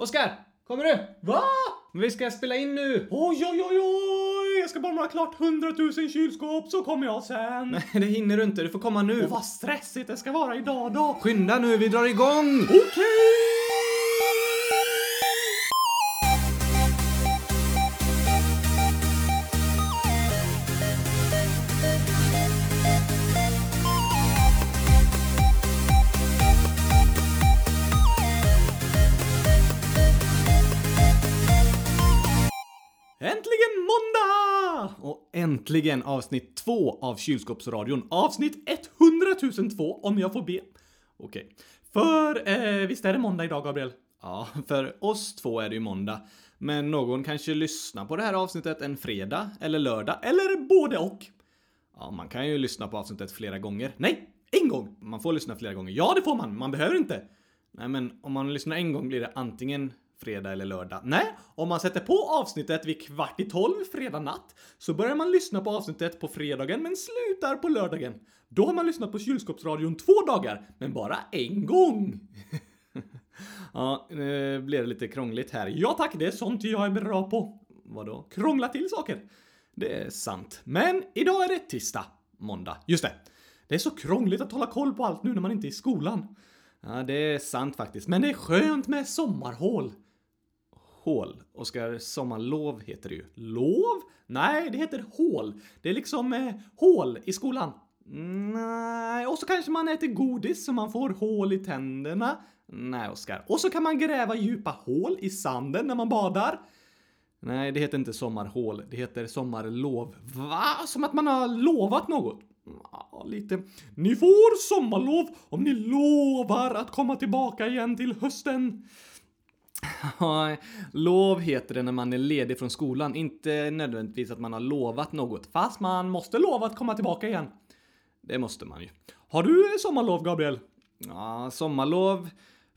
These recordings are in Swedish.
Oskar! Kommer du? Va? Vi ska spela in nu! Oj, oj, oj, oj! Jag ska bara måla klart 100 000 kylskåp så kommer jag sen. Nej, det hinner du inte. Du får komma nu. Och vad stressigt det ska vara idag då. Skynda nu, vi drar igång! Okej! Äntligen äntligen avsnitt två av Kylskåpsradion. Avsnitt 100 002 om jag får be. Okej. För eh, visst är det måndag idag, Gabriel? Ja, för oss två är det ju måndag. Men någon kanske lyssnar på det här avsnittet en fredag eller lördag. Eller både och. Ja, man kan ju lyssna på avsnittet flera gånger. Nej, en gång. Man får lyssna flera gånger. Ja, det får man. Man behöver inte. Nej, men om man lyssnar en gång blir det antingen fredag eller lördag. Nej, om man sätter på avsnittet vid kvart i tolv fredag natt så börjar man lyssna på avsnittet på fredagen men slutar på lördagen. Då har man lyssnat på kylskåpsradion två dagar, men bara en gång. Ja, nu blev det lite krångligt här. Ja tack, det är sånt jag är bra på. Vadå? Krångla till saker. Det är sant. Men idag är det tisdag. Måndag. Just det. Det är så krångligt att hålla koll på allt nu när man inte är i skolan. Ja, det är sant faktiskt. Men det är skönt med sommarhål. Hål. Oskar, sommarlov heter det ju. Lov? Nej, det heter hål. Det är liksom eh, hål i skolan. Nej, och så kanske man äter godis så man får hål i tänderna. Nej, Oskar. Och så kan man gräva djupa hål i sanden när man badar. Nej, det heter inte sommarhål. Det heter sommarlov. Va? Som att man har lovat något? Ja, lite. Ni får sommarlov om ni lovar att komma tillbaka igen till hösten. Lov heter det när man är ledig från skolan, inte nödvändigtvis att man har lovat något. Fast man måste lova att komma tillbaka igen. Det måste man ju. Har du sommarlov, Gabriel? Ja, sommarlov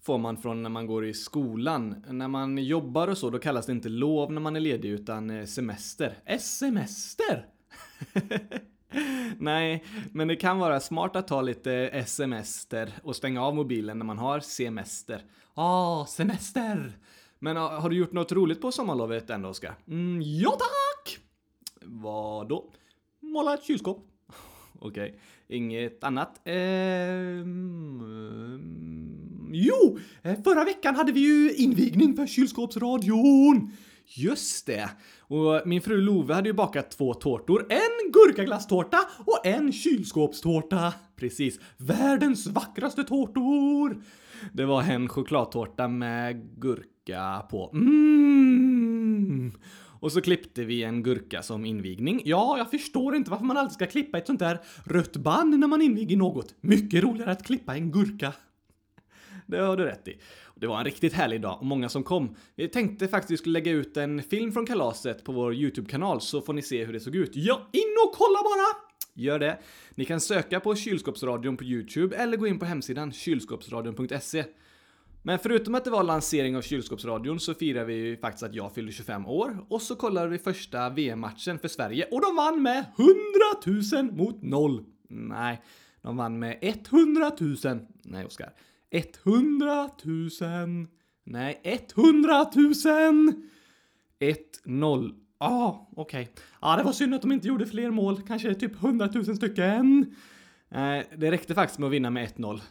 får man från när man går i skolan. När man jobbar och så, då kallas det inte lov när man är ledig, utan eh, semester. Eh, semester? Nej, men det kan vara smart att ta lite eh, semester och stänga av mobilen när man har semester. Ah, semester! Men ah, har du gjort något roligt på sommarlovet ändå, Oskar? Mm, ja tack! Vad då? Måla ett kylskåp. Okej, inget annat? Ehm... Jo! Eh, förra veckan hade vi ju invigning för kylskåpsradion. Just det! Och min fru Love hade ju bakat två tårtor. En gurkaglasstårta och en kylskåpstårta. Precis. Världens vackraste tårtor! Det var en chokladtårta med gurka på. Mm. Och så klippte vi en gurka som invigning. Ja, jag förstår inte varför man alltid ska klippa ett sånt där rött band när man inviger något. Mycket roligare att klippa en gurka. Det har du rätt i. Det var en riktigt härlig dag och många som kom. Vi tänkte faktiskt skulle lägga ut en film från kalaset på vår YouTube-kanal så får ni se hur det såg ut. Ja, in och kolla bara! Gör det. Ni kan söka på Kylskåpsradion på YouTube eller gå in på hemsidan kylskåpsradion.se. Men förutom att det var lansering av Kylskåpsradion så firar vi ju faktiskt att jag fyllde 25 år och så kollade vi första VM-matchen för Sverige Och de vann med 100 000 mot 0. Nej, de vann med 100 000. Nej, Oskar. 100 000. Nej, 100 000! 1-0. Ah, okej. Ja, det var synd att de inte gjorde fler mål. Kanske typ 100 000 stycken. Eh, det räckte faktiskt med att vinna med 1-0.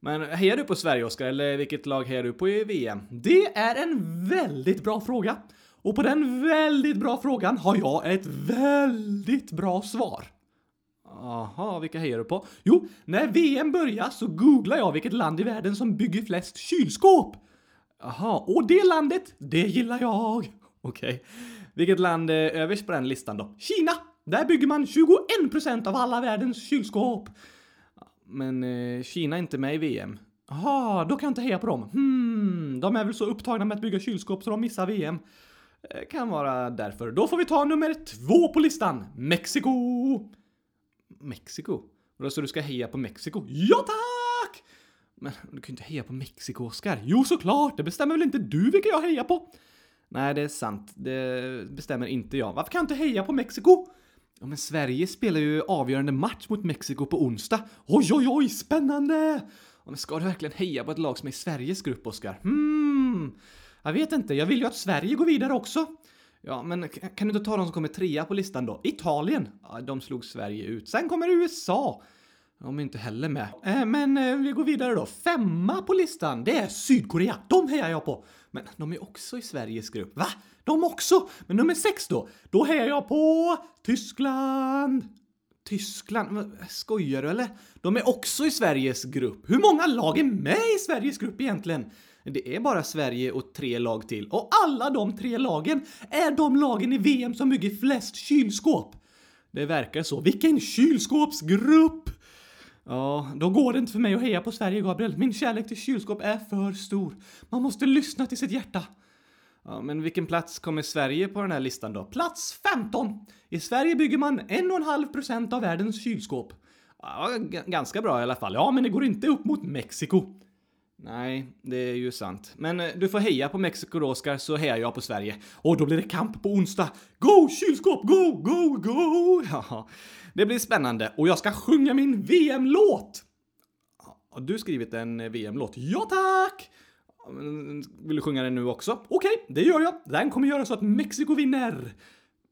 Men hejar du på Sverige, Oskar, eller vilket lag hejar du på i VM? Det är en väldigt bra fråga. Och på den väldigt bra frågan har jag ett väldigt bra svar. Aha, vilka hejar du på? Jo, när VM börjar så googlar jag vilket land i världen som bygger flest kylskåp. Aha, Och det landet, det gillar jag. okej. Vilket land är överst på den listan då? Kina! Där bygger man 21% av alla världens kylskåp. Men eh, Kina är inte med i VM. Jaha, då kan jag inte heja på dem. Hmm, de är väl så upptagna med att bygga kylskåp så de missar VM. Eh, Kan vara därför. Då får vi ta nummer två på listan. Mexiko! Mexiko? Så du ska heja på Mexiko? Ja tack! Men du kan ju inte heja på Mexiko, Oskar. Jo såklart, det bestämmer väl inte du vilka jag hejar på? Nej, det är sant. Det bestämmer inte jag. Varför kan jag inte heja på Mexiko? Ja, men Sverige spelar ju avgörande match mot Mexiko på onsdag. Oj, oj, oj, spännande! Ja, men ska du verkligen heja på ett lag som är i Sveriges grupp, Oskar? Hmm. Jag vet inte, jag vill ju att Sverige går vidare också. Ja, men kan du inte ta de som kommer trea på listan då? Italien. Ja, de slog Sverige ut. Sen kommer USA. De är inte heller med. Eh, men eh, vi går vidare då. Femma på listan, det är Sydkorea. De hejar jag på. Men de är också i Sveriges grupp. Va? De också? Men nummer sex då? Då hejar jag på Tyskland. Tyskland? Skojar du eller? De är också i Sveriges grupp. Hur många lag är med i Sveriges grupp egentligen? Det är bara Sverige och tre lag till. Och alla de tre lagen är de lagen i VM som bygger flest kylskåp. Det verkar så. Vilken kylskåpsgrupp! Ja, Då går det inte för mig att heja på Sverige, Gabriel. Min kärlek till kylskåp är för stor. Man måste lyssna till sitt hjärta. ja, men vilken plats kommer Sverige på den här listan då? Plats 15. I Sverige bygger man 1,5% av världens kylskåp. Ja, ganska bra i alla fall. Ja, men det går inte upp mot Mexiko. Nej, det är ju sant. Men eh, du får heja på Mexiko då, Oskar, så hejar jag på Sverige. Och då blir det kamp på onsdag. Go kylskåp, go, go, go! Ja, det blir spännande. Och jag ska sjunga min VM-låt! Har du skrivit en eh, VM-låt? Ja tack! Eh, vill du sjunga den nu också? Okej, det gör jag. Den kommer göra så att Mexiko vinner.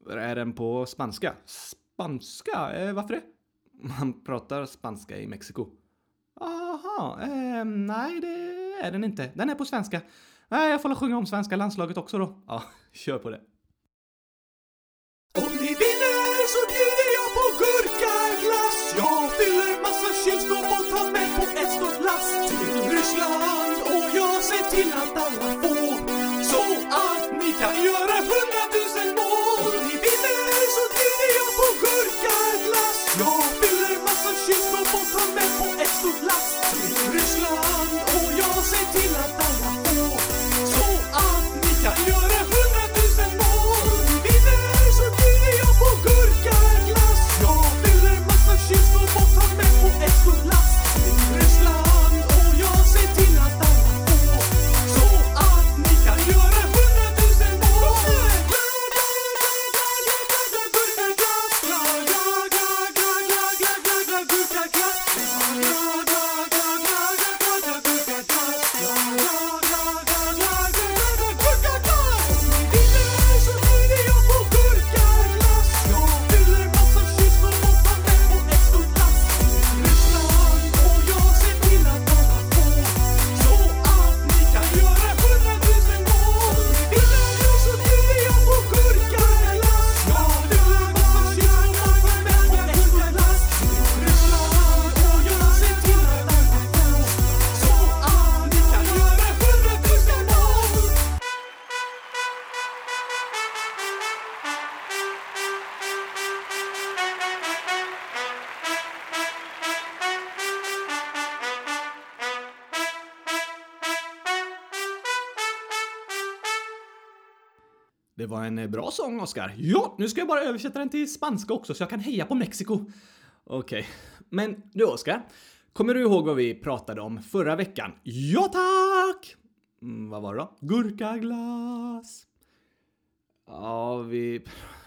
Är den på spanska? Spanska? Eh, varför det? Man pratar spanska i Mexiko. Aha, eh, nej det är den inte. Den är på svenska. Nej, jag får väl sjunga om svenska landslaget också då. Ja, kör på det. Om ni vinner så bjuder jag på gurkaglass Jag fyller massa kylskåp och tar med på ett stort lass Till Ryssland och jag ser till att alla får Det var en eh, bra sång, Oskar. Ja, nu ska jag bara översätta den till spanska också så jag kan heja på Mexiko. Okej. Men du, Oskar. Kommer du ihåg vad vi pratade om förra veckan? Ja tack! Mm, vad var det då? Gurkaglass. Ja, vi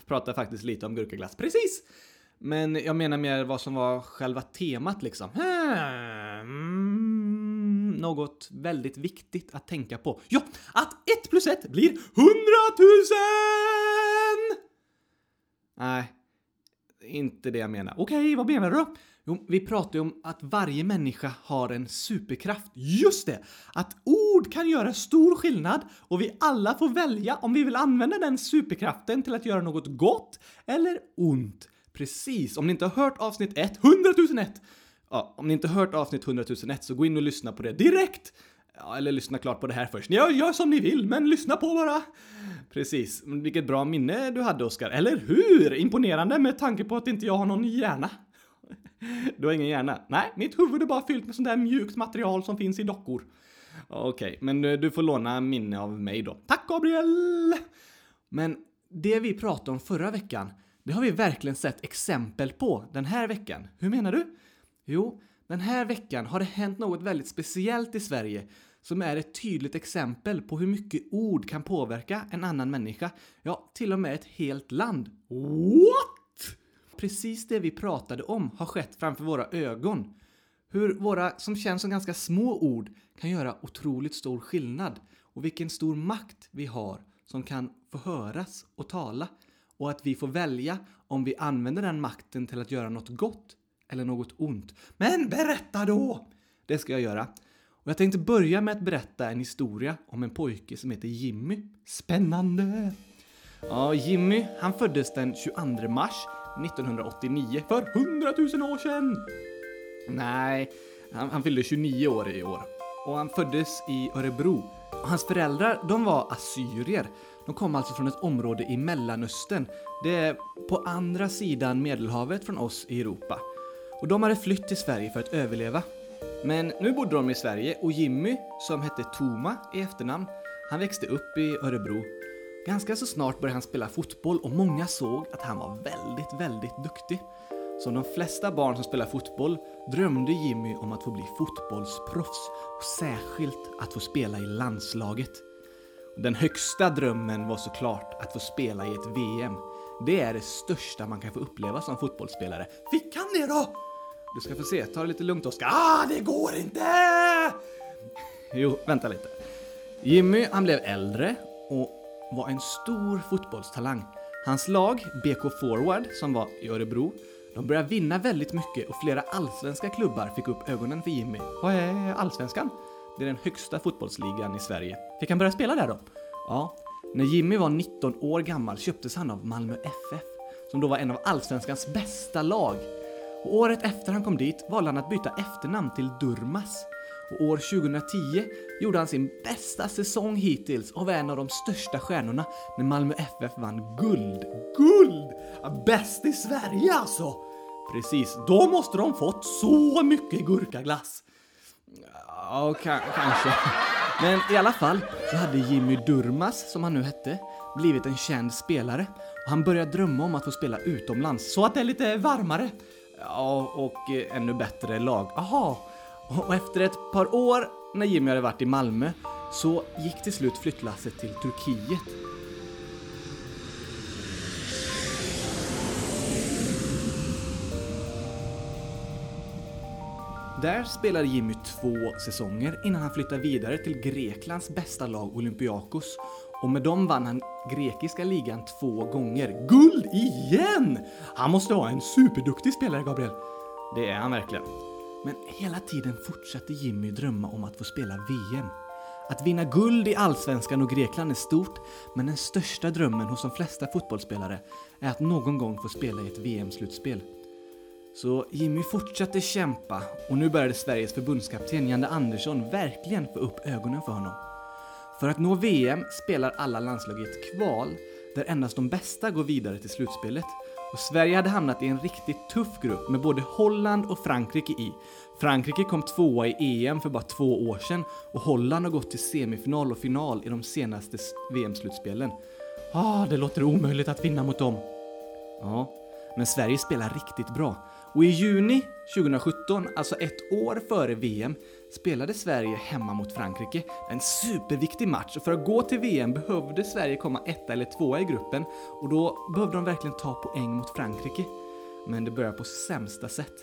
pratade faktiskt lite om gurkaglass. Precis! Men jag menar mer vad som var själva temat liksom. Hmm, något väldigt viktigt att tänka på. ja, att 1 plus 1 blir hundratusen! Nej, inte det jag menar. Okej, vad menar du då? Jo, vi pratar ju om att varje människa har en superkraft. Just det! Att ord kan göra stor skillnad och vi alla får välja om vi vill använda den superkraften till att göra något gott eller ont. Precis, om ni inte har hört avsnitt 1, 100 001! Ja, om ni inte har hört avsnitt 100 001 så gå in och lyssna på det direkt. Ja, eller lyssna klart på det här först. Ja, gör som ni vill, men lyssna på bara. Precis, vilket bra minne du hade Oskar. Eller hur? Imponerande med tanke på att inte jag har någon hjärna. Du har ingen hjärna? Nej, mitt huvud är bara fyllt med sånt där mjukt material som finns i dockor. Okej, men eh, du får låna minne av mig då. Tack Gabriel! Men det vi pratade om förra veckan, det har vi verkligen sett exempel på den här veckan. Hur menar du? Jo, den här veckan har det hänt något väldigt speciellt i Sverige som är ett tydligt exempel på hur mycket ord kan påverka en annan människa. Ja, till och med ett helt land. What? Precis det vi pratade om har skett framför våra ögon. Hur våra, som känns som ganska små ord, kan göra otroligt stor skillnad. och vilken stor makt vi har som kan få höras och tala och att vi får välja om vi använder den makten till att göra något gott eller något ont. Men berätta då! Det ska jag göra. Och jag tänkte börja med att berätta en historia om en pojke som heter Jimmy. Spännande! Ja, Jimmy, han föddes den 22 mars 1989 för 100 000 år sedan. Nej, han, han fyllde 29 år i år. Och han föddes i Örebro. Och hans föräldrar, de var assyrier. De kom alltså från ett område i Mellanöstern. Det är på andra sidan Medelhavet från oss i Europa. Och de hade flytt till Sverige för att överleva. Men nu bodde de i Sverige och Jimmy, som hette Toma i efternamn, han växte upp i Örebro. Ganska så snart började han spela fotboll och många såg att han var väldigt, väldigt duktig. Som de flesta barn som spelar fotboll drömde Jimmy om att få bli fotbollsproffs och särskilt att få spela i landslaget. Den högsta drömmen var såklart att få spela i ett VM. Det är det största man kan få uppleva som fotbollsspelare. Fick han det då? Du ska få se, ta det lite lugnt Oskar. Ah, det går inte! Jo, vänta lite. Jimmy, han blev äldre och var en stor fotbollstalang. Hans lag, BK Forward, som var i Örebro, de började vinna väldigt mycket och flera allsvenska klubbar fick upp ögonen för Jimmy. Vad är allsvenskan? Det är den högsta fotbollsligan i Sverige. Fick han börja spela där då? Ja. När Jimmy var 19 år gammal köptes han av Malmö FF, som då var en av allsvenskans bästa lag. Och året efter han kom dit valde han att byta efternamn till Durmas. Och år 2010 gjorde han sin bästa säsong hittills och var en av de största stjärnorna när Malmö FF vann guld. Guld! Bäst i Sverige alltså! Precis, då måste de fått så mycket gurkaglass. Ja, kanske. Men i alla fall så hade Jimmy Durmas, som han nu hette, blivit en känd spelare. Och han började drömma om att få spela utomlands. Så att det är lite varmare. Ja, och eh, ännu bättre lag. Aha. Och efter ett par år när Jimmy hade varit i Malmö så gick till slut flyttlasset till Turkiet. Där spelade Jimmy två säsonger innan han flyttade vidare till Greklands bästa lag Olympiakos. Och med dem vann han grekiska ligan två gånger. Guld igen! Han måste vara en superduktig spelare, Gabriel. Det är han verkligen. Men hela tiden fortsatte Jimmy drömma om att få spela VM. Att vinna guld i Allsvenskan och Grekland är stort, men den största drömmen hos de flesta fotbollsspelare är att någon gång få spela i ett VM-slutspel. Så Jimmy fortsatte kämpa och nu började Sveriges förbundskapten Janne Andersson verkligen få upp ögonen för honom. För att nå VM spelar alla landslag i ett kval där endast de bästa går vidare till slutspelet. Och Sverige hade hamnat i en riktigt tuff grupp med både Holland och Frankrike i. Frankrike kom tvåa i EM för bara två år sedan och Holland har gått till semifinal och final i de senaste VM-slutspelen. Ah, det låter omöjligt att vinna mot dem. Ja, men Sverige spelar riktigt bra. Och i juni 2017, alltså ett år före VM, spelade Sverige hemma mot Frankrike. En superviktig match och för att gå till VM behövde Sverige komma etta eller tvåa i gruppen och då behövde de verkligen ta poäng mot Frankrike. Men det började på sämsta sätt.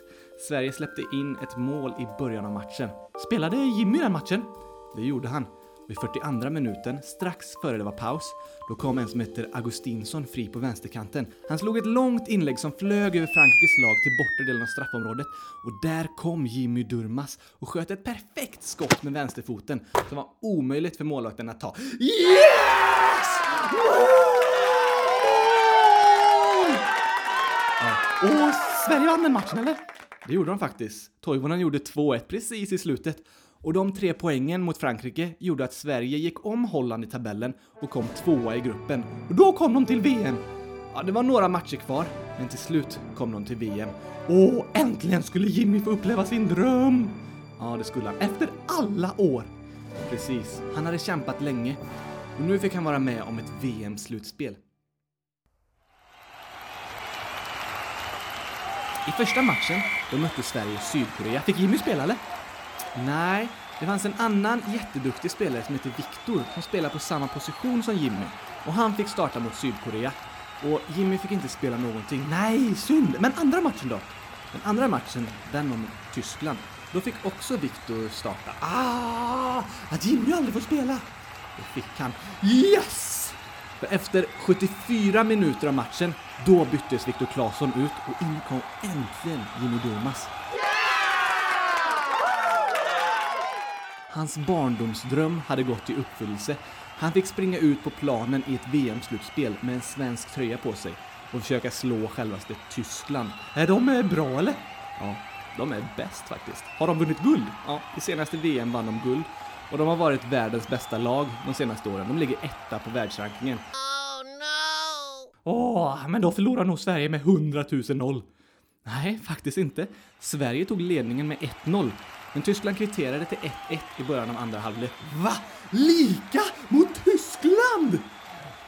Sverige släppte in ett mål i början av matchen. Spelade Jimmy den matchen? Det gjorde han. Vid 42 minuten, strax före det var paus, då kom en som heter Augustinsson fri på vänsterkanten. Han slog ett långt inlägg som flög över Frankrikes lag till bortre delen av straffområdet och där kom Jimmy Durmas och sköt ett perfekt skott med vänsterfoten som var omöjligt för målvakten att ta. Yes! Mål! Ja. Och Sverige vann den matchen, eller? Det gjorde de faktiskt. Toivonen gjorde 2-1 precis i slutet. Och de tre poängen mot Frankrike gjorde att Sverige gick om Holland i tabellen och kom tvåa i gruppen. Och då kom de till VM! Ja, det var några matcher kvar, men till slut kom de till VM. Och äntligen skulle Jimmy få uppleva sin dröm! Ja, det skulle han. Efter alla år! Precis. Han hade kämpat länge. Och nu fick han vara med om ett VM-slutspel. I första matchen, då mötte Sverige Sydkorea. Fick Jimmy spela eller? Nej, det fanns en annan jätteduktig spelare som heter Viktor som spelar på samma position som Jimmy. Och han fick starta mot Sydkorea. Och Jimmy fick inte spela någonting. Nej, synd! Men andra matchen då? Den andra matchen, den var mot Tyskland. Då fick också Viktor starta. Ah! Att Jimmy aldrig får spela! Det fick han. Yes! För efter 74 minuter av matchen, då byttes Viktor Claesson ut och in kom äntligen Jimmy Durmaz. Hans barndomsdröm hade gått i uppfyllelse. Han fick springa ut på planen i ett VM-slutspel med en svensk tröja på sig och försöka slå självaste Tyskland. Är de eh, bra eller? Ja, de är bäst faktiskt. Har de vunnit guld? Ja, i senaste VM vann de guld och de har varit världens bästa lag de senaste åren. De ligger etta på världsrankingen. Åh, men då förlorar nog Sverige med 100 000 noll. Nej, faktiskt inte. Sverige tog ledningen med 1-0, men Tyskland kvitterade till 1-1 i början av andra halvlek. Va? Lika mot Tyskland?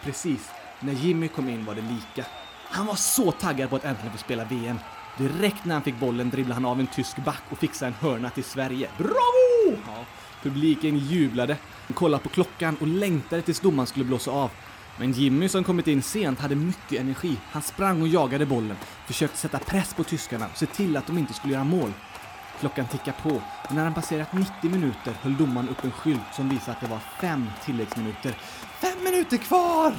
Precis. När Jimmy kom in var det lika. Han var så taggad på att äntligen få spela VM. Direkt när han fick bollen dribblade han av en tysk back och fixade en hörna till Sverige. Bravo! Ja, publiken jublade, kollade på klockan och längtade tills domaren skulle blåsa av. Men Jimmy som kommit in sent hade mycket energi. Han sprang och jagade bollen, försökte sätta press på tyskarna och se till att de inte skulle göra mål. Klockan tickar på och när han passerat 90 minuter höll domaren upp en skylt som visade att det var fem tilläggsminuter. Fem minuter kvar!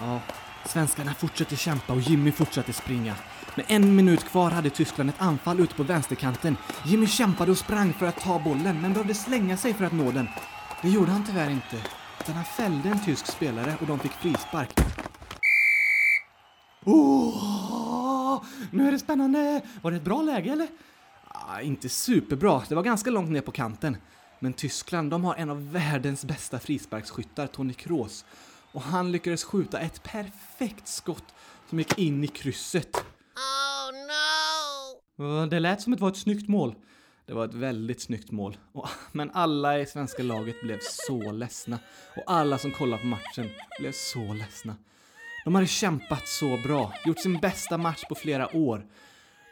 Ja, svenskarna fortsatte kämpa och Jimmy fortsatte springa. Med en minut kvar hade Tyskland ett anfall ute på vänsterkanten. Jimmy kämpade och sprang för att ta bollen, men behövde slänga sig för att nå den. Det gjorde han tyvärr inte, utan han fällde en tysk spelare och de fick frispark. Oh, nu är det spännande! Var det ett bra läge eller? Ah, inte superbra, det var ganska långt ner på kanten. Men Tyskland, de har en av världens bästa frisparksskyttar, Toni Kroos. Och han lyckades skjuta ett perfekt skott som gick in i krysset. Oh no! Det lät som att det var ett snyggt mål. Det var ett väldigt snyggt mål. Men alla i svenska laget blev så ledsna. Och alla som kollade på matchen blev så ledsna. De hade kämpat så bra, gjort sin bästa match på flera år.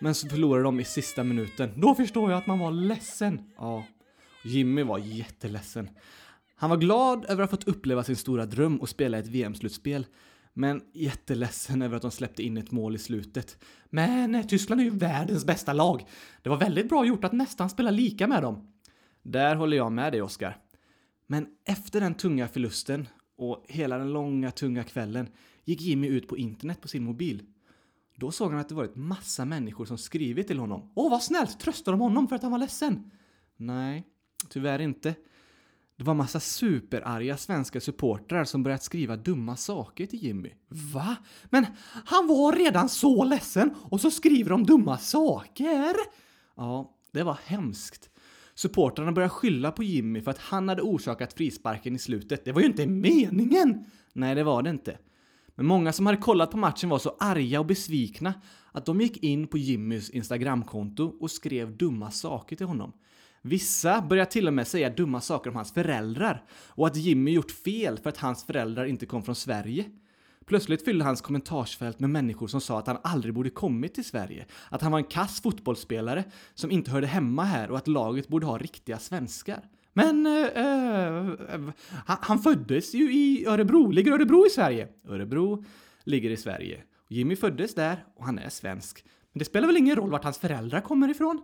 Men så förlorade de i sista minuten. Då förstår jag att man var ledsen. Ja, Jimmy var jätteledsen. Han var glad över att ha fått uppleva sin stora dröm och spela ett VM-slutspel. Men jätteledsen över att de släppte in ett mål i slutet. Men eh, Tyskland är ju världens bästa lag. Det var väldigt bra gjort att nästan spela lika med dem. Där håller jag med dig, Oskar. Men efter den tunga förlusten och hela den långa, tunga kvällen gick Jimmy ut på internet på sin mobil. Då såg han att det varit massa människor som skrivit till honom. Åh, vad snällt! Tröstar de honom för att han var ledsen? Nej, tyvärr inte. Det var massa superarga svenska supportrar som börjat skriva dumma saker till Jimmy. Va? Men han var redan så ledsen och så skriver de dumma saker? Ja, det var hemskt. Supportrarna började skylla på Jimmy för att han hade orsakat frisparken i slutet. Det var ju inte meningen! Nej, det var det inte. Men många som hade kollat på matchen var så arga och besvikna att de gick in på Jimmys Instagramkonto och skrev dumma saker till honom. Vissa började till och med säga dumma saker om hans föräldrar och att Jimmy gjort fel för att hans föräldrar inte kom från Sverige. Plötsligt fyllde hans kommentarsfält med människor som sa att han aldrig borde kommit till Sverige, att han var en kass fotbollsspelare som inte hörde hemma här och att laget borde ha riktiga svenskar. Men eh, eh, eh, han, han föddes ju i Örebro. Ligger Örebro i Sverige? Örebro ligger i Sverige. Jimmy föddes där och han är svensk. Men det spelar väl ingen roll vart hans föräldrar kommer ifrån?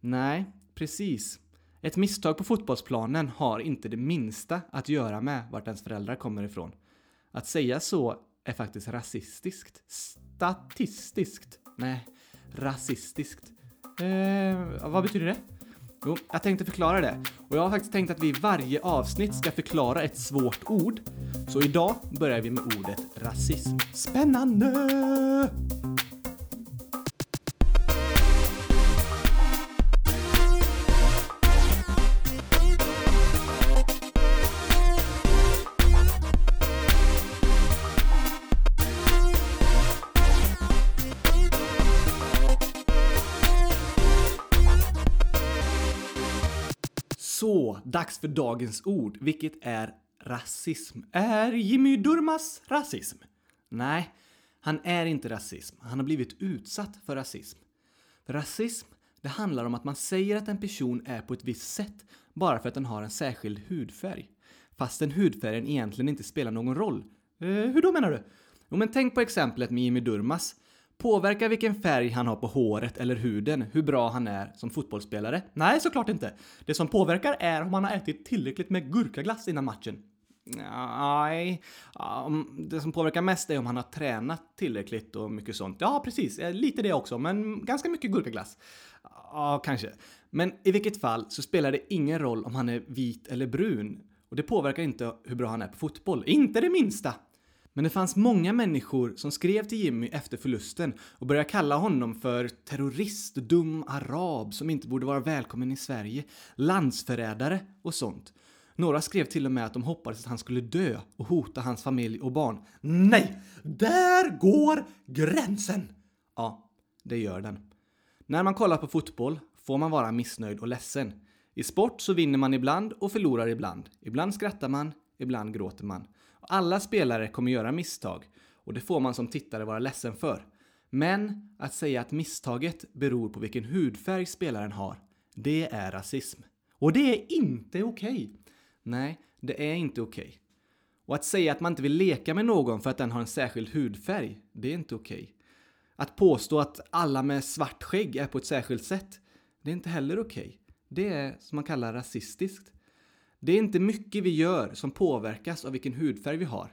Nej, precis. Ett misstag på fotbollsplanen har inte det minsta att göra med vart ens föräldrar kommer ifrån. Att säga så är faktiskt rasistiskt. Statistiskt. Nej, rasistiskt. Eh, vad betyder det? Jo, jag tänkte förklara det. Och jag har faktiskt tänkt att vi i varje avsnitt ska förklara ett svårt ord. Så idag börjar vi med ordet rasism. Spännande! Dags för dagens ord, vilket är rasism. Är Jimmy Durmas rasism? Nej, han är inte rasism. Han har blivit utsatt för rasism. För rasism, det handlar om att man säger att en person är på ett visst sätt bara för att den har en särskild hudfärg. Fastän hudfärgen egentligen inte spelar någon roll. Eh, hur då menar du? Jo, men tänk på exemplet med Jimmy Durmas. Påverkar vilken färg han har på håret eller huden hur bra han är som fotbollsspelare? Nej, såklart inte. Det som påverkar är om han har ätit tillräckligt med gurkaglass innan matchen. Nej, det som påverkar mest är om han har tränat tillräckligt och mycket sånt. Ja, precis. Eh, lite det också, men ganska mycket gurkaglass. Ja, kanske. Men i vilket fall så spelar det ingen roll om han är vit eller brun. Och det påverkar inte hur bra han är på fotboll. Inte det minsta! Men det fanns många människor som skrev till Jimmy efter förlusten och började kalla honom för terrorist, dum arab som inte borde vara välkommen i Sverige, landsförrädare och sånt. Några skrev till och med att de hoppades att han skulle dö och hota hans familj och barn. Nej, där går gränsen! Ja, det gör den. När man kollar på fotboll får man vara missnöjd och ledsen. I sport så vinner man ibland och förlorar ibland. Ibland skrattar man, ibland gråter man. Alla spelare kommer göra misstag och det får man som tittare vara ledsen för. Men att säga att misstaget beror på vilken hudfärg spelaren har, det är rasism. Och det är inte okej. Nej, det är inte okej. Och att säga att man inte vill leka med någon för att den har en särskild hudfärg, det är inte okej. Att påstå att alla med svart skägg är på ett särskilt sätt, det är inte heller okej. Det är som man kallar rasistiskt. Det är inte mycket vi gör som påverkas av vilken hudfärg vi har.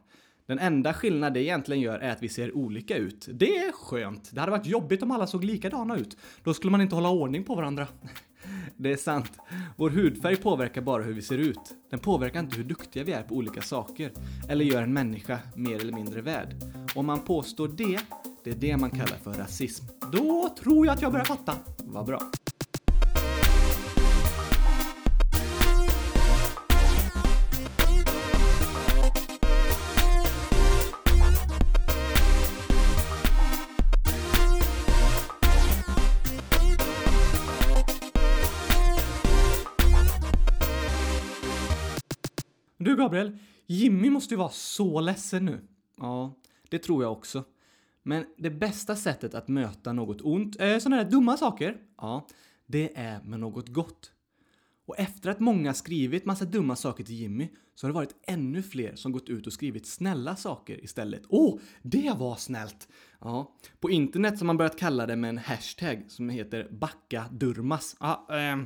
Den enda skillnad det egentligen gör är att vi ser olika ut. Det är skönt. Det hade varit jobbigt om alla såg likadana ut. Då skulle man inte hålla ordning på varandra. Det är sant. Vår hudfärg påverkar bara hur vi ser ut. Den påverkar inte hur duktiga vi är på olika saker. Eller gör en människa mer eller mindre värd. Om man påstår det, det är det man kallar för rasism. Då tror jag att jag börjar fatta. Vad bra. Du Gabriel, Jimmy måste ju vara så ledsen nu. Ja, det tror jag också. Men det bästa sättet att möta något ont, eh, sådana där dumma saker, ja, det är med något gott. Och efter att många skrivit massa dumma saker till Jimmy så har det varit ännu fler som gått ut och skrivit snälla saker istället. Åh, det var snällt! Ja, på internet har man börjat kalla det med en hashtag som heter backa durmas. Ah, eh,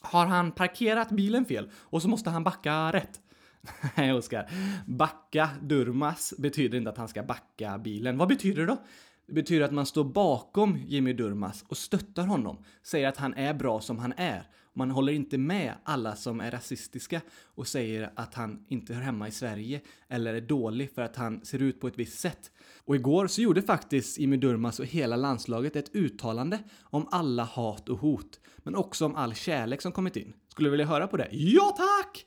har han parkerat bilen fel och så måste han backa rätt? Nej, Oskar. Backa Durmas betyder inte att han ska backa bilen. Vad betyder det då? Det betyder att man står bakom Jimmy Durmas och stöttar honom. Säger att han är bra som han är. Man håller inte med alla som är rasistiska och säger att han inte hör hemma i Sverige eller är dålig för att han ser ut på ett visst sätt. Och igår så gjorde faktiskt Jimmy Durmas och hela landslaget ett uttalande om alla hat och hot, men också om all kärlek som kommit in. Skulle du vilja höra på det? Ja tack!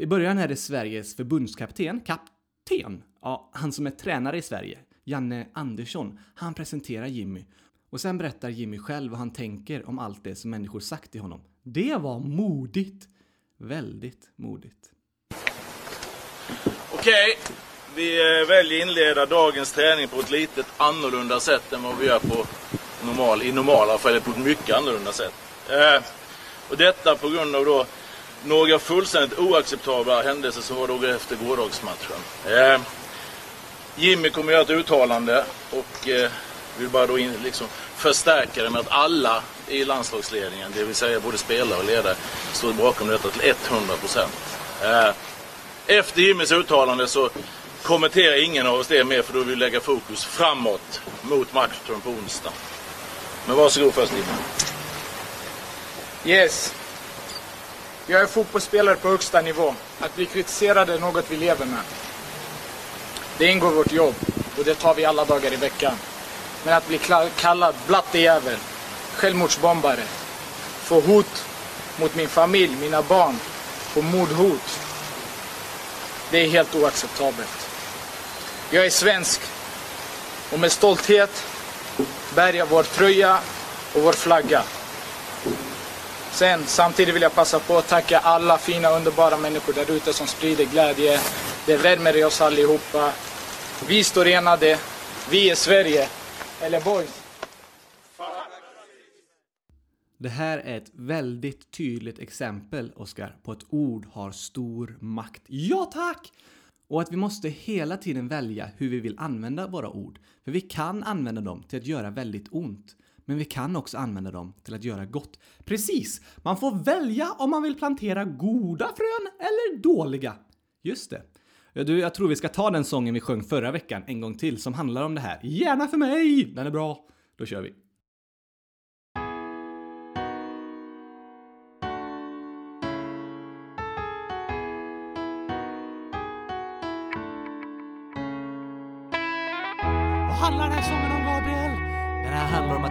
I början är det Sveriges förbundskapten, kapten, ja, han som är tränare i Sverige, Janne Andersson, han presenterar Jimmy. Och sen berättar Jimmy själv vad han tänker om allt det som människor sagt till honom. Det var modigt. Väldigt modigt. Okej, vi eh, väljer väljer inleda dagens träning på ett litet annorlunda sätt än vad vi gör på normal, i normala fall, eller på ett mycket annorlunda sätt. Eh, och detta på grund av då några fullständigt oacceptabla händelser som var då efter gårdagsmatchen. Eh, Jimmy kommer göra ett uttalande och eh, vill bara då in, liksom förstärka det med att alla i landslagsledningen, det vill säga både spelare och ledare, står bakom detta till 100 procent. Eh, efter Jimmys uttalande så kommenterar ingen av oss det mer för då vill vi lägga fokus framåt mot matchen på onsdag. Men varsågod först Jimmy. Yes. Jag är fotbollsspelare på högsta nivå. Att bli kritiserad är något vi lever med. Det ingår i vårt jobb och det tar vi alla dagar i veckan. Men att bli kallad blattejävel, självmordsbombare, få hot mot min familj, mina barn, få mordhot. Det är helt oacceptabelt. Jag är svensk och med stolthet bär jag vår tröja och vår flagga. Sen, samtidigt vill jag passa på att tacka alla fina, underbara människor där ute som sprider glädje. Det värmer i oss allihopa. Vi står enade. Vi är Sverige. Eller boys. Det här är ett väldigt tydligt exempel, Oskar, på att ord har stor makt. Ja tack! Och att vi måste hela tiden välja hur vi vill använda våra ord. För vi kan använda dem till att göra väldigt ont. Men vi kan också använda dem till att göra gott. Precis! Man får välja om man vill plantera goda frön eller dåliga. Just det. Ja, du, jag tror vi ska ta den sången vi sjöng förra veckan en gång till som handlar om det här. Gärna för mig! Den är bra. Då kör vi.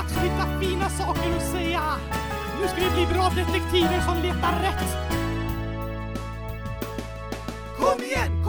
Dags att hitta fina saker att säga. Nu ska vi bli bra detektiver som letar rätt.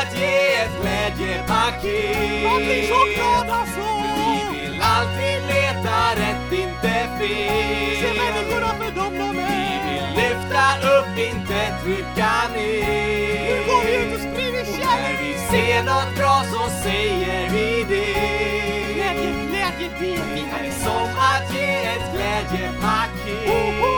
att ge ett glädjepaket. Man blir så glad alltså! Vi vill alltid leta rätt, inte fel. Se människorna för dem de Vi är! vill lyfta upp, inte trycka ner. Nu går vi ut och sprider När kärlek! vi ser något bra så säger vi det. Glädje, glädje, det är som att ge ett glädjepaket.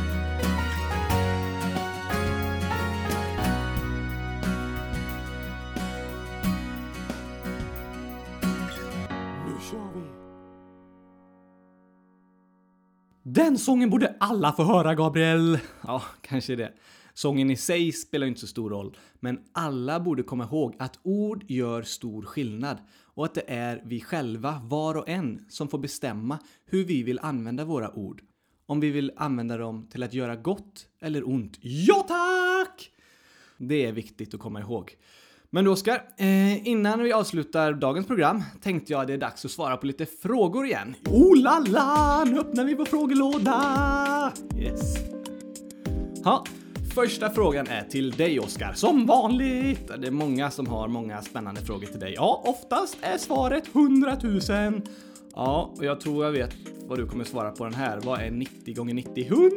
Den sången borde alla få höra, Gabriel! Ja, kanske det. Sången i sig spelar inte så stor roll, men alla borde komma ihåg att ord gör stor skillnad och att det är vi själva, var och en, som får bestämma hur vi vill använda våra ord. Om vi vill använda dem till att göra gott eller ont. Ja tack! Det är viktigt att komma ihåg. Men du Oskar, eh, innan vi avslutar dagens program tänkte jag att det är dags att svara på lite frågor igen. Oh la la, nu öppnar vi vår frågelåda! Yes. Ha. första frågan är till dig Oskar. Som vanligt! Det är många som har många spännande frågor till dig. Ja, oftast är svaret 100 000. Ja, och jag tror jag vet vad du kommer svara på den här. Vad är 90 gånger 90? 100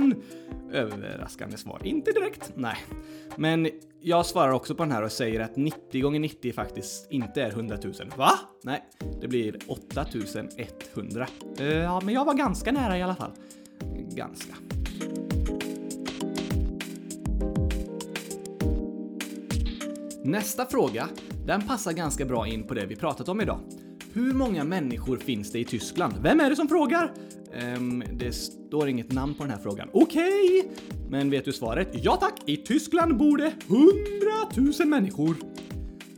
000! Överraskande svar. Inte direkt. Nej. Men jag svarar också på den här och säger att 90 gånger 90 faktiskt inte är 100 000. Va? Nej, det blir 8100. Eh, Ja, men jag var ganska nära i alla fall. Ganska. Nästa fråga, den passar ganska bra in på det vi pratat om idag. Hur många människor finns det i Tyskland? Vem är det som frågar? Ehm, det står inget namn på den här frågan. Okej! Men vet du svaret? Ja tack, i Tyskland bor det 100 000 människor.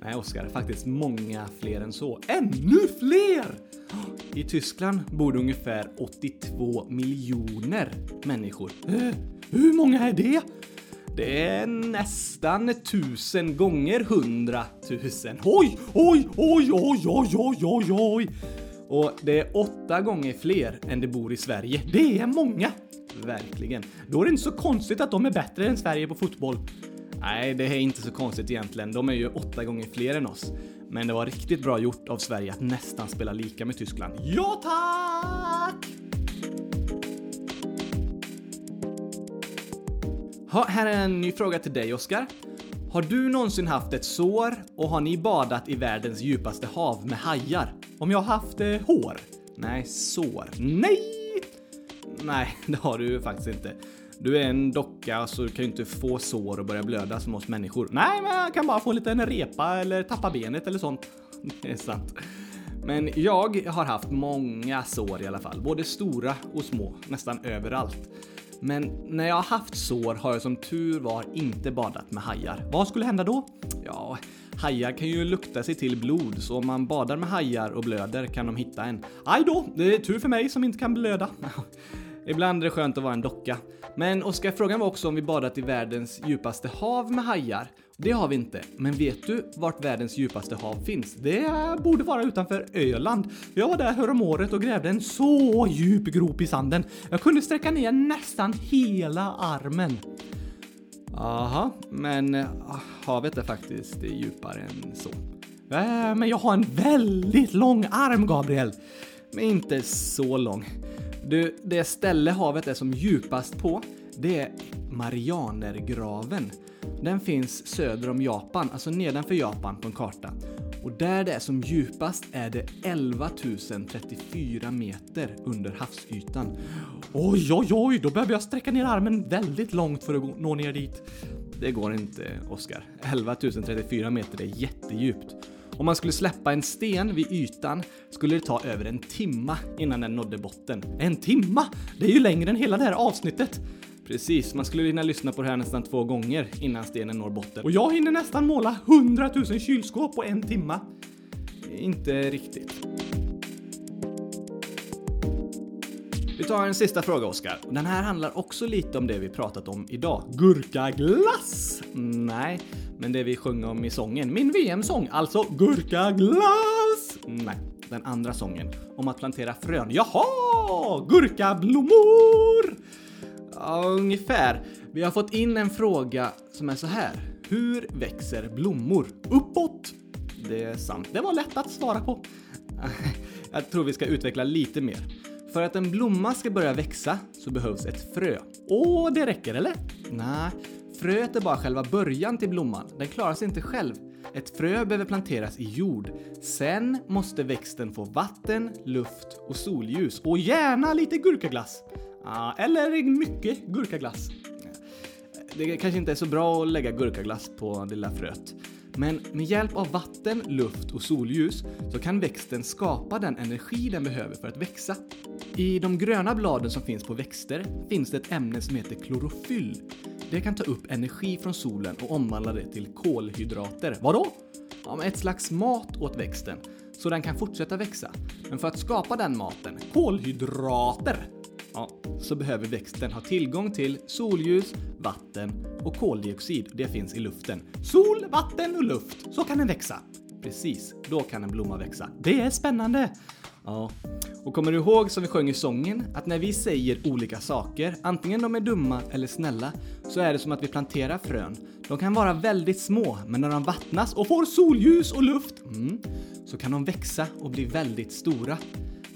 Nej, Oskar, faktiskt många fler än så. Ännu fler! I Tyskland bor det ungefär 82 miljoner människor. Eh, hur många är det? Det är nästan tusen gånger hundratusen. Oj, oj, oj, oj, oj, oj, oj, oj! Och det är åtta gånger fler än det bor i Sverige. Det är många. Verkligen. Då är det inte så konstigt att de är bättre än Sverige på fotboll. Nej, det är inte så konstigt egentligen. De är ju åtta gånger fler än oss. Men det var riktigt bra gjort av Sverige att nästan spela lika med Tyskland. Ja, tack! Ha, här är en ny fråga till dig, Oskar. Har du någonsin haft ett sår och har ni badat i världens djupaste hav med hajar? Om jag har haft eh, hår? Nej, sår. Nej! Nej, det har du faktiskt inte. Du är en docka så du kan ju inte få sår och börja blöda som oss människor. Nej, men jag kan bara få en liten repa eller tappa benet eller sånt. Det är sant. Men jag har haft många sår i alla fall, både stora och små, nästan överallt. Men när jag har haft sår har jag som tur var inte badat med hajar. Vad skulle hända då? Ja, hajar kan ju lukta sig till blod, så om man badar med hajar och blöder kan de hitta en. Aj då, det är tur för mig som inte kan blöda. Ibland är det skönt att vara en docka. Men Oskar, frågan var också om vi badat i världens djupaste hav med hajar. Det har vi inte. Men vet du vart världens djupaste hav finns? Det borde vara utanför Öland. Jag var där häromåret och grävde en så djup grop i sanden. Jag kunde sträcka ner nästan hela armen. Aha, men ah, havet är faktiskt djupare än så. Äh, men jag har en väldigt lång arm, Gabriel. Men inte så lång. Du, det ställe havet är som djupast på, det är Marianergraven. Den finns söder om Japan, alltså nedanför Japan på en karta. Och där det är som djupast är det 11 034 meter under havsytan. Oj, oj, oj, då behöver jag sträcka ner armen väldigt långt för att nå ner dit. Det går inte, Oskar. 11 034 meter är jättedjupt. Om man skulle släppa en sten vid ytan skulle det ta över en timma innan den nådde botten. En timma? Det är ju längre än hela det här avsnittet. Precis, man skulle hinna lyssna på det här nästan två gånger innan stenen når botten. Och jag hinner nästan måla 100 000 kylskåp på en timma. Inte riktigt. Vi tar en sista fråga, Oskar. Den här handlar också lite om det vi pratat om idag. Gurkaglass! Nej, men det vi sjöng om i sången. Min VM-sång, alltså gurkaglass! Nej, den andra sången. Om att plantera frön. Jaha! Gurkablommor! Ja, ungefär. Vi har fått in en fråga som är så här. Hur växer blommor? Uppåt! Det är sant. Det var lätt att svara på. Jag tror vi ska utveckla lite mer. För att en blomma ska börja växa så behövs ett frö. Åh, det räcker eller? Nej, fröet är bara själva början till blomman. Den klarar sig inte själv. Ett frö behöver planteras i jord. Sen måste växten få vatten, luft och solljus. Och gärna lite gurkaglass. Ah, eller mycket gurkaglass. Det kanske inte är så bra att lägga gurkaglass på det lilla fröet. Men med hjälp av vatten, luft och solljus så kan växten skapa den energi den behöver för att växa. I de gröna bladen som finns på växter finns det ett ämne som heter klorofyll. Det kan ta upp energi från solen och omvandla det till kolhydrater. Vadå? Ja, ett slags mat åt växten, så den kan fortsätta växa. Men för att skapa den maten, kolhydrater, så behöver växten ha tillgång till solljus, vatten och koldioxid. Det finns i luften. Sol, vatten och luft. Så kan den växa. Precis, då kan en blomma växa. Det är spännande. Ja, och kommer du ihåg som vi sjöng i sången att när vi säger olika saker, antingen de är dumma eller snälla, så är det som att vi planterar frön. De kan vara väldigt små, men när de vattnas och får solljus och luft, mm, så kan de växa och bli väldigt stora.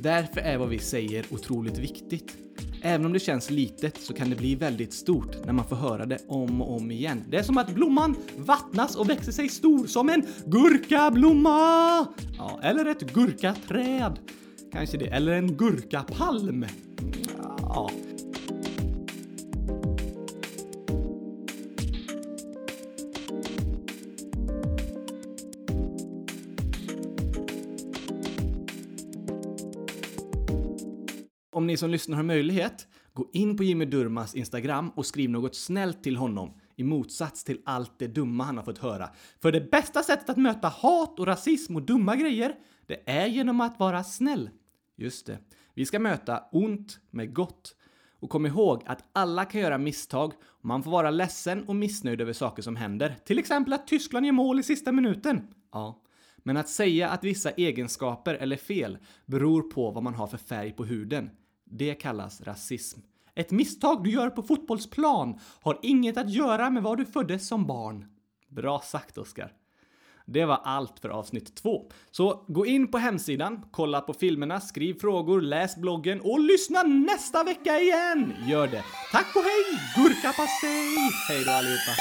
Därför är vad vi säger otroligt viktigt. Även om det känns litet så kan det bli väldigt stort när man får höra det om och om igen. Det är som att blomman vattnas och växer sig stor som en gurkablomma! Ja, eller ett gurkaträd. Kanske det. Eller en gurkapalm. Ja. Om ni som lyssnar har möjlighet, gå in på Jimmy Durmas Instagram och skriv något snällt till honom i motsats till allt det dumma han har fått höra. För det bästa sättet att möta hat och rasism och dumma grejer, det är genom att vara snäll. Just det. Vi ska möta ont med gott. Och kom ihåg att alla kan göra misstag och man får vara ledsen och missnöjd över saker som händer. Till exempel att Tyskland gör mål i sista minuten. Ja, men att säga att vissa egenskaper eller fel beror på vad man har för färg på huden, det kallas rasism. Ett misstag du gör på fotbollsplan har inget att göra med var du föddes som barn. Bra sagt, Oskar. Det var allt för avsnitt två. Så gå in på hemsidan, kolla på filmerna, skriv frågor, läs bloggen och lyssna nästa vecka igen! Gör det! Tack och hej, gurkapastej! Hej då allihopa!